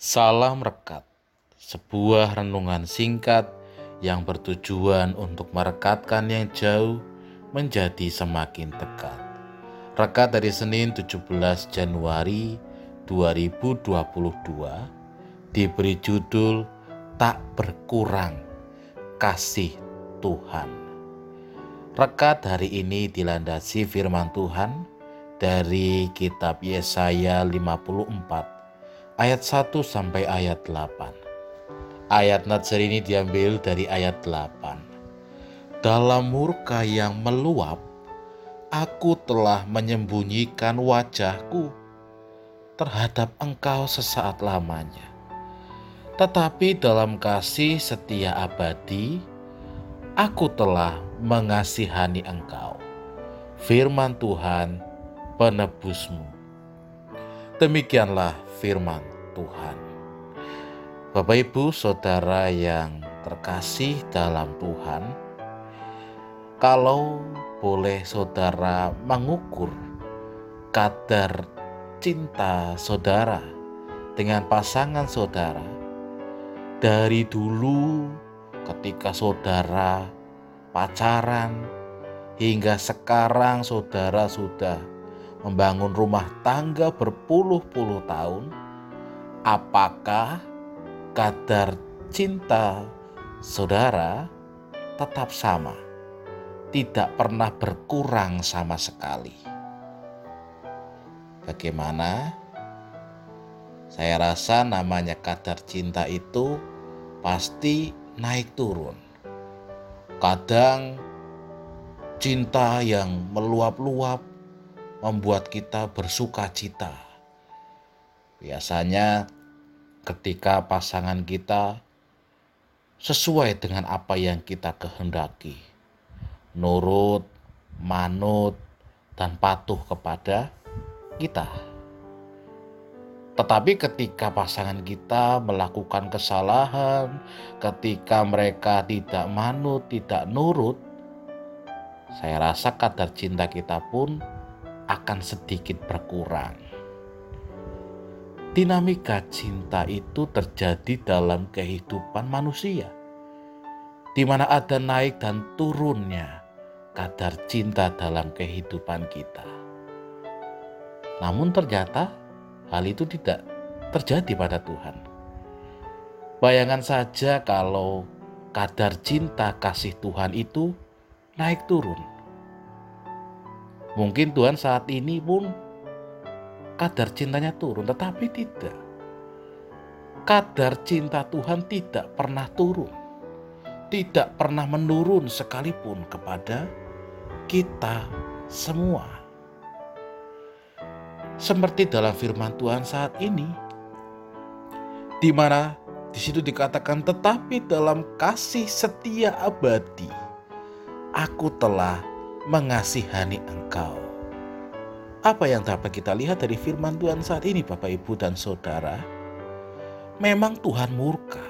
Salam Rekat, sebuah renungan singkat yang bertujuan untuk merekatkan yang jauh menjadi semakin dekat. Rekat dari Senin 17 Januari 2022 diberi judul Tak Berkurang Kasih Tuhan. Rekat hari ini dilandasi firman Tuhan dari kitab Yesaya 54 ayat 1 sampai ayat 8. Ayat Natsir ini diambil dari ayat 8. Dalam murka yang meluap, aku telah menyembunyikan wajahku terhadap engkau sesaat lamanya. Tetapi dalam kasih setia abadi, aku telah mengasihani engkau. Firman Tuhan penebusmu. Demikianlah firman Tuhan. Bapak, ibu, saudara yang terkasih dalam Tuhan, kalau boleh saudara mengukur kadar cinta saudara dengan pasangan saudara dari dulu ketika saudara pacaran hingga sekarang saudara sudah membangun rumah tangga berpuluh-puluh tahun, apakah kadar cinta saudara tetap sama, tidak pernah berkurang sama sekali? Bagaimana? Saya rasa namanya kadar cinta itu pasti naik turun. Kadang cinta yang meluap-luap membuat kita bersuka cita. Biasanya ketika pasangan kita sesuai dengan apa yang kita kehendaki, nurut, manut, dan patuh kepada kita. Tetapi ketika pasangan kita melakukan kesalahan, ketika mereka tidak manut, tidak nurut, saya rasa kadar cinta kita pun akan sedikit berkurang. Dinamika cinta itu terjadi dalam kehidupan manusia, di mana ada naik dan turunnya kadar cinta dalam kehidupan kita. Namun, ternyata hal itu tidak terjadi pada Tuhan. Bayangkan saja kalau kadar cinta kasih Tuhan itu naik turun Mungkin Tuhan saat ini pun kadar cintanya turun, tetapi tidak. Kadar cinta Tuhan tidak pernah turun, tidak pernah menurun sekalipun kepada kita semua. Seperti dalam firman Tuhan saat ini, di mana di situ dikatakan, "Tetapi dalam kasih setia abadi, aku telah mengasihani engkau. Apa yang dapat kita lihat dari firman Tuhan saat ini Bapak Ibu dan Saudara? Memang Tuhan murka.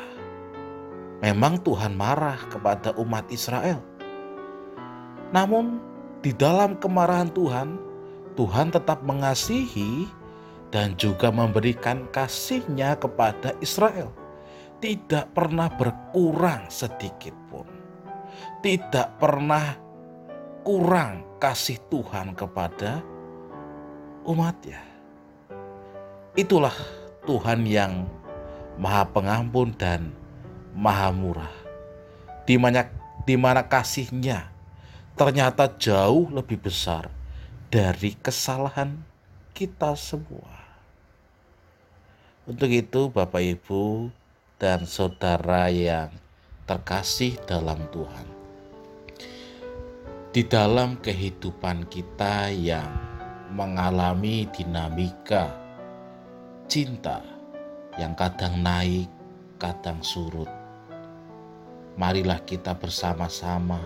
Memang Tuhan marah kepada umat Israel. Namun di dalam kemarahan Tuhan, Tuhan tetap mengasihi dan juga memberikan kasihnya kepada Israel. Tidak pernah berkurang sedikit pun. Tidak pernah kurang kasih Tuhan kepada umatnya. Itulah Tuhan yang maha pengampun dan maha murah. Di mana, di mana kasihnya ternyata jauh lebih besar dari kesalahan kita semua. Untuk itu Bapak Ibu dan saudara yang terkasih dalam Tuhan di dalam kehidupan kita yang mengalami dinamika cinta yang kadang naik, kadang surut. Marilah kita bersama-sama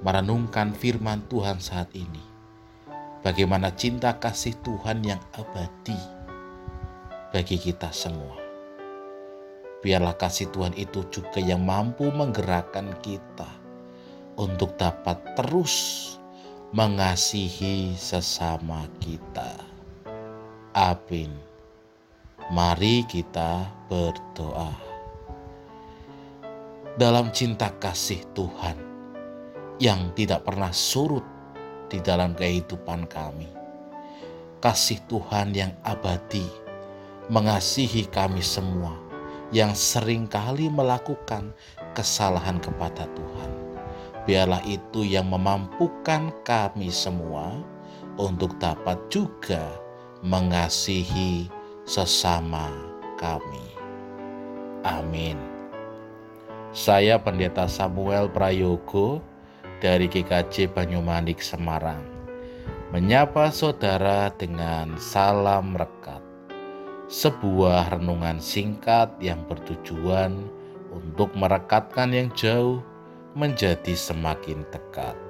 merenungkan firman Tuhan saat ini. Bagaimana cinta kasih Tuhan yang abadi bagi kita semua. Biarlah kasih Tuhan itu juga yang mampu menggerakkan kita untuk dapat terus mengasihi sesama kita. Amin. Mari kita berdoa. Dalam cinta kasih Tuhan yang tidak pernah surut di dalam kehidupan kami, kasih Tuhan yang abadi mengasihi kami semua yang sering kali melakukan kesalahan kepada Tuhan. Biarlah itu yang memampukan kami semua untuk dapat juga mengasihi sesama kami. Amin. Saya Pendeta Samuel Prayogo dari GKJ Banyumanik Semarang. Menyapa saudara dengan salam rekat. Sebuah renungan singkat yang bertujuan untuk merekatkan yang jauh menjadi semakin dekat.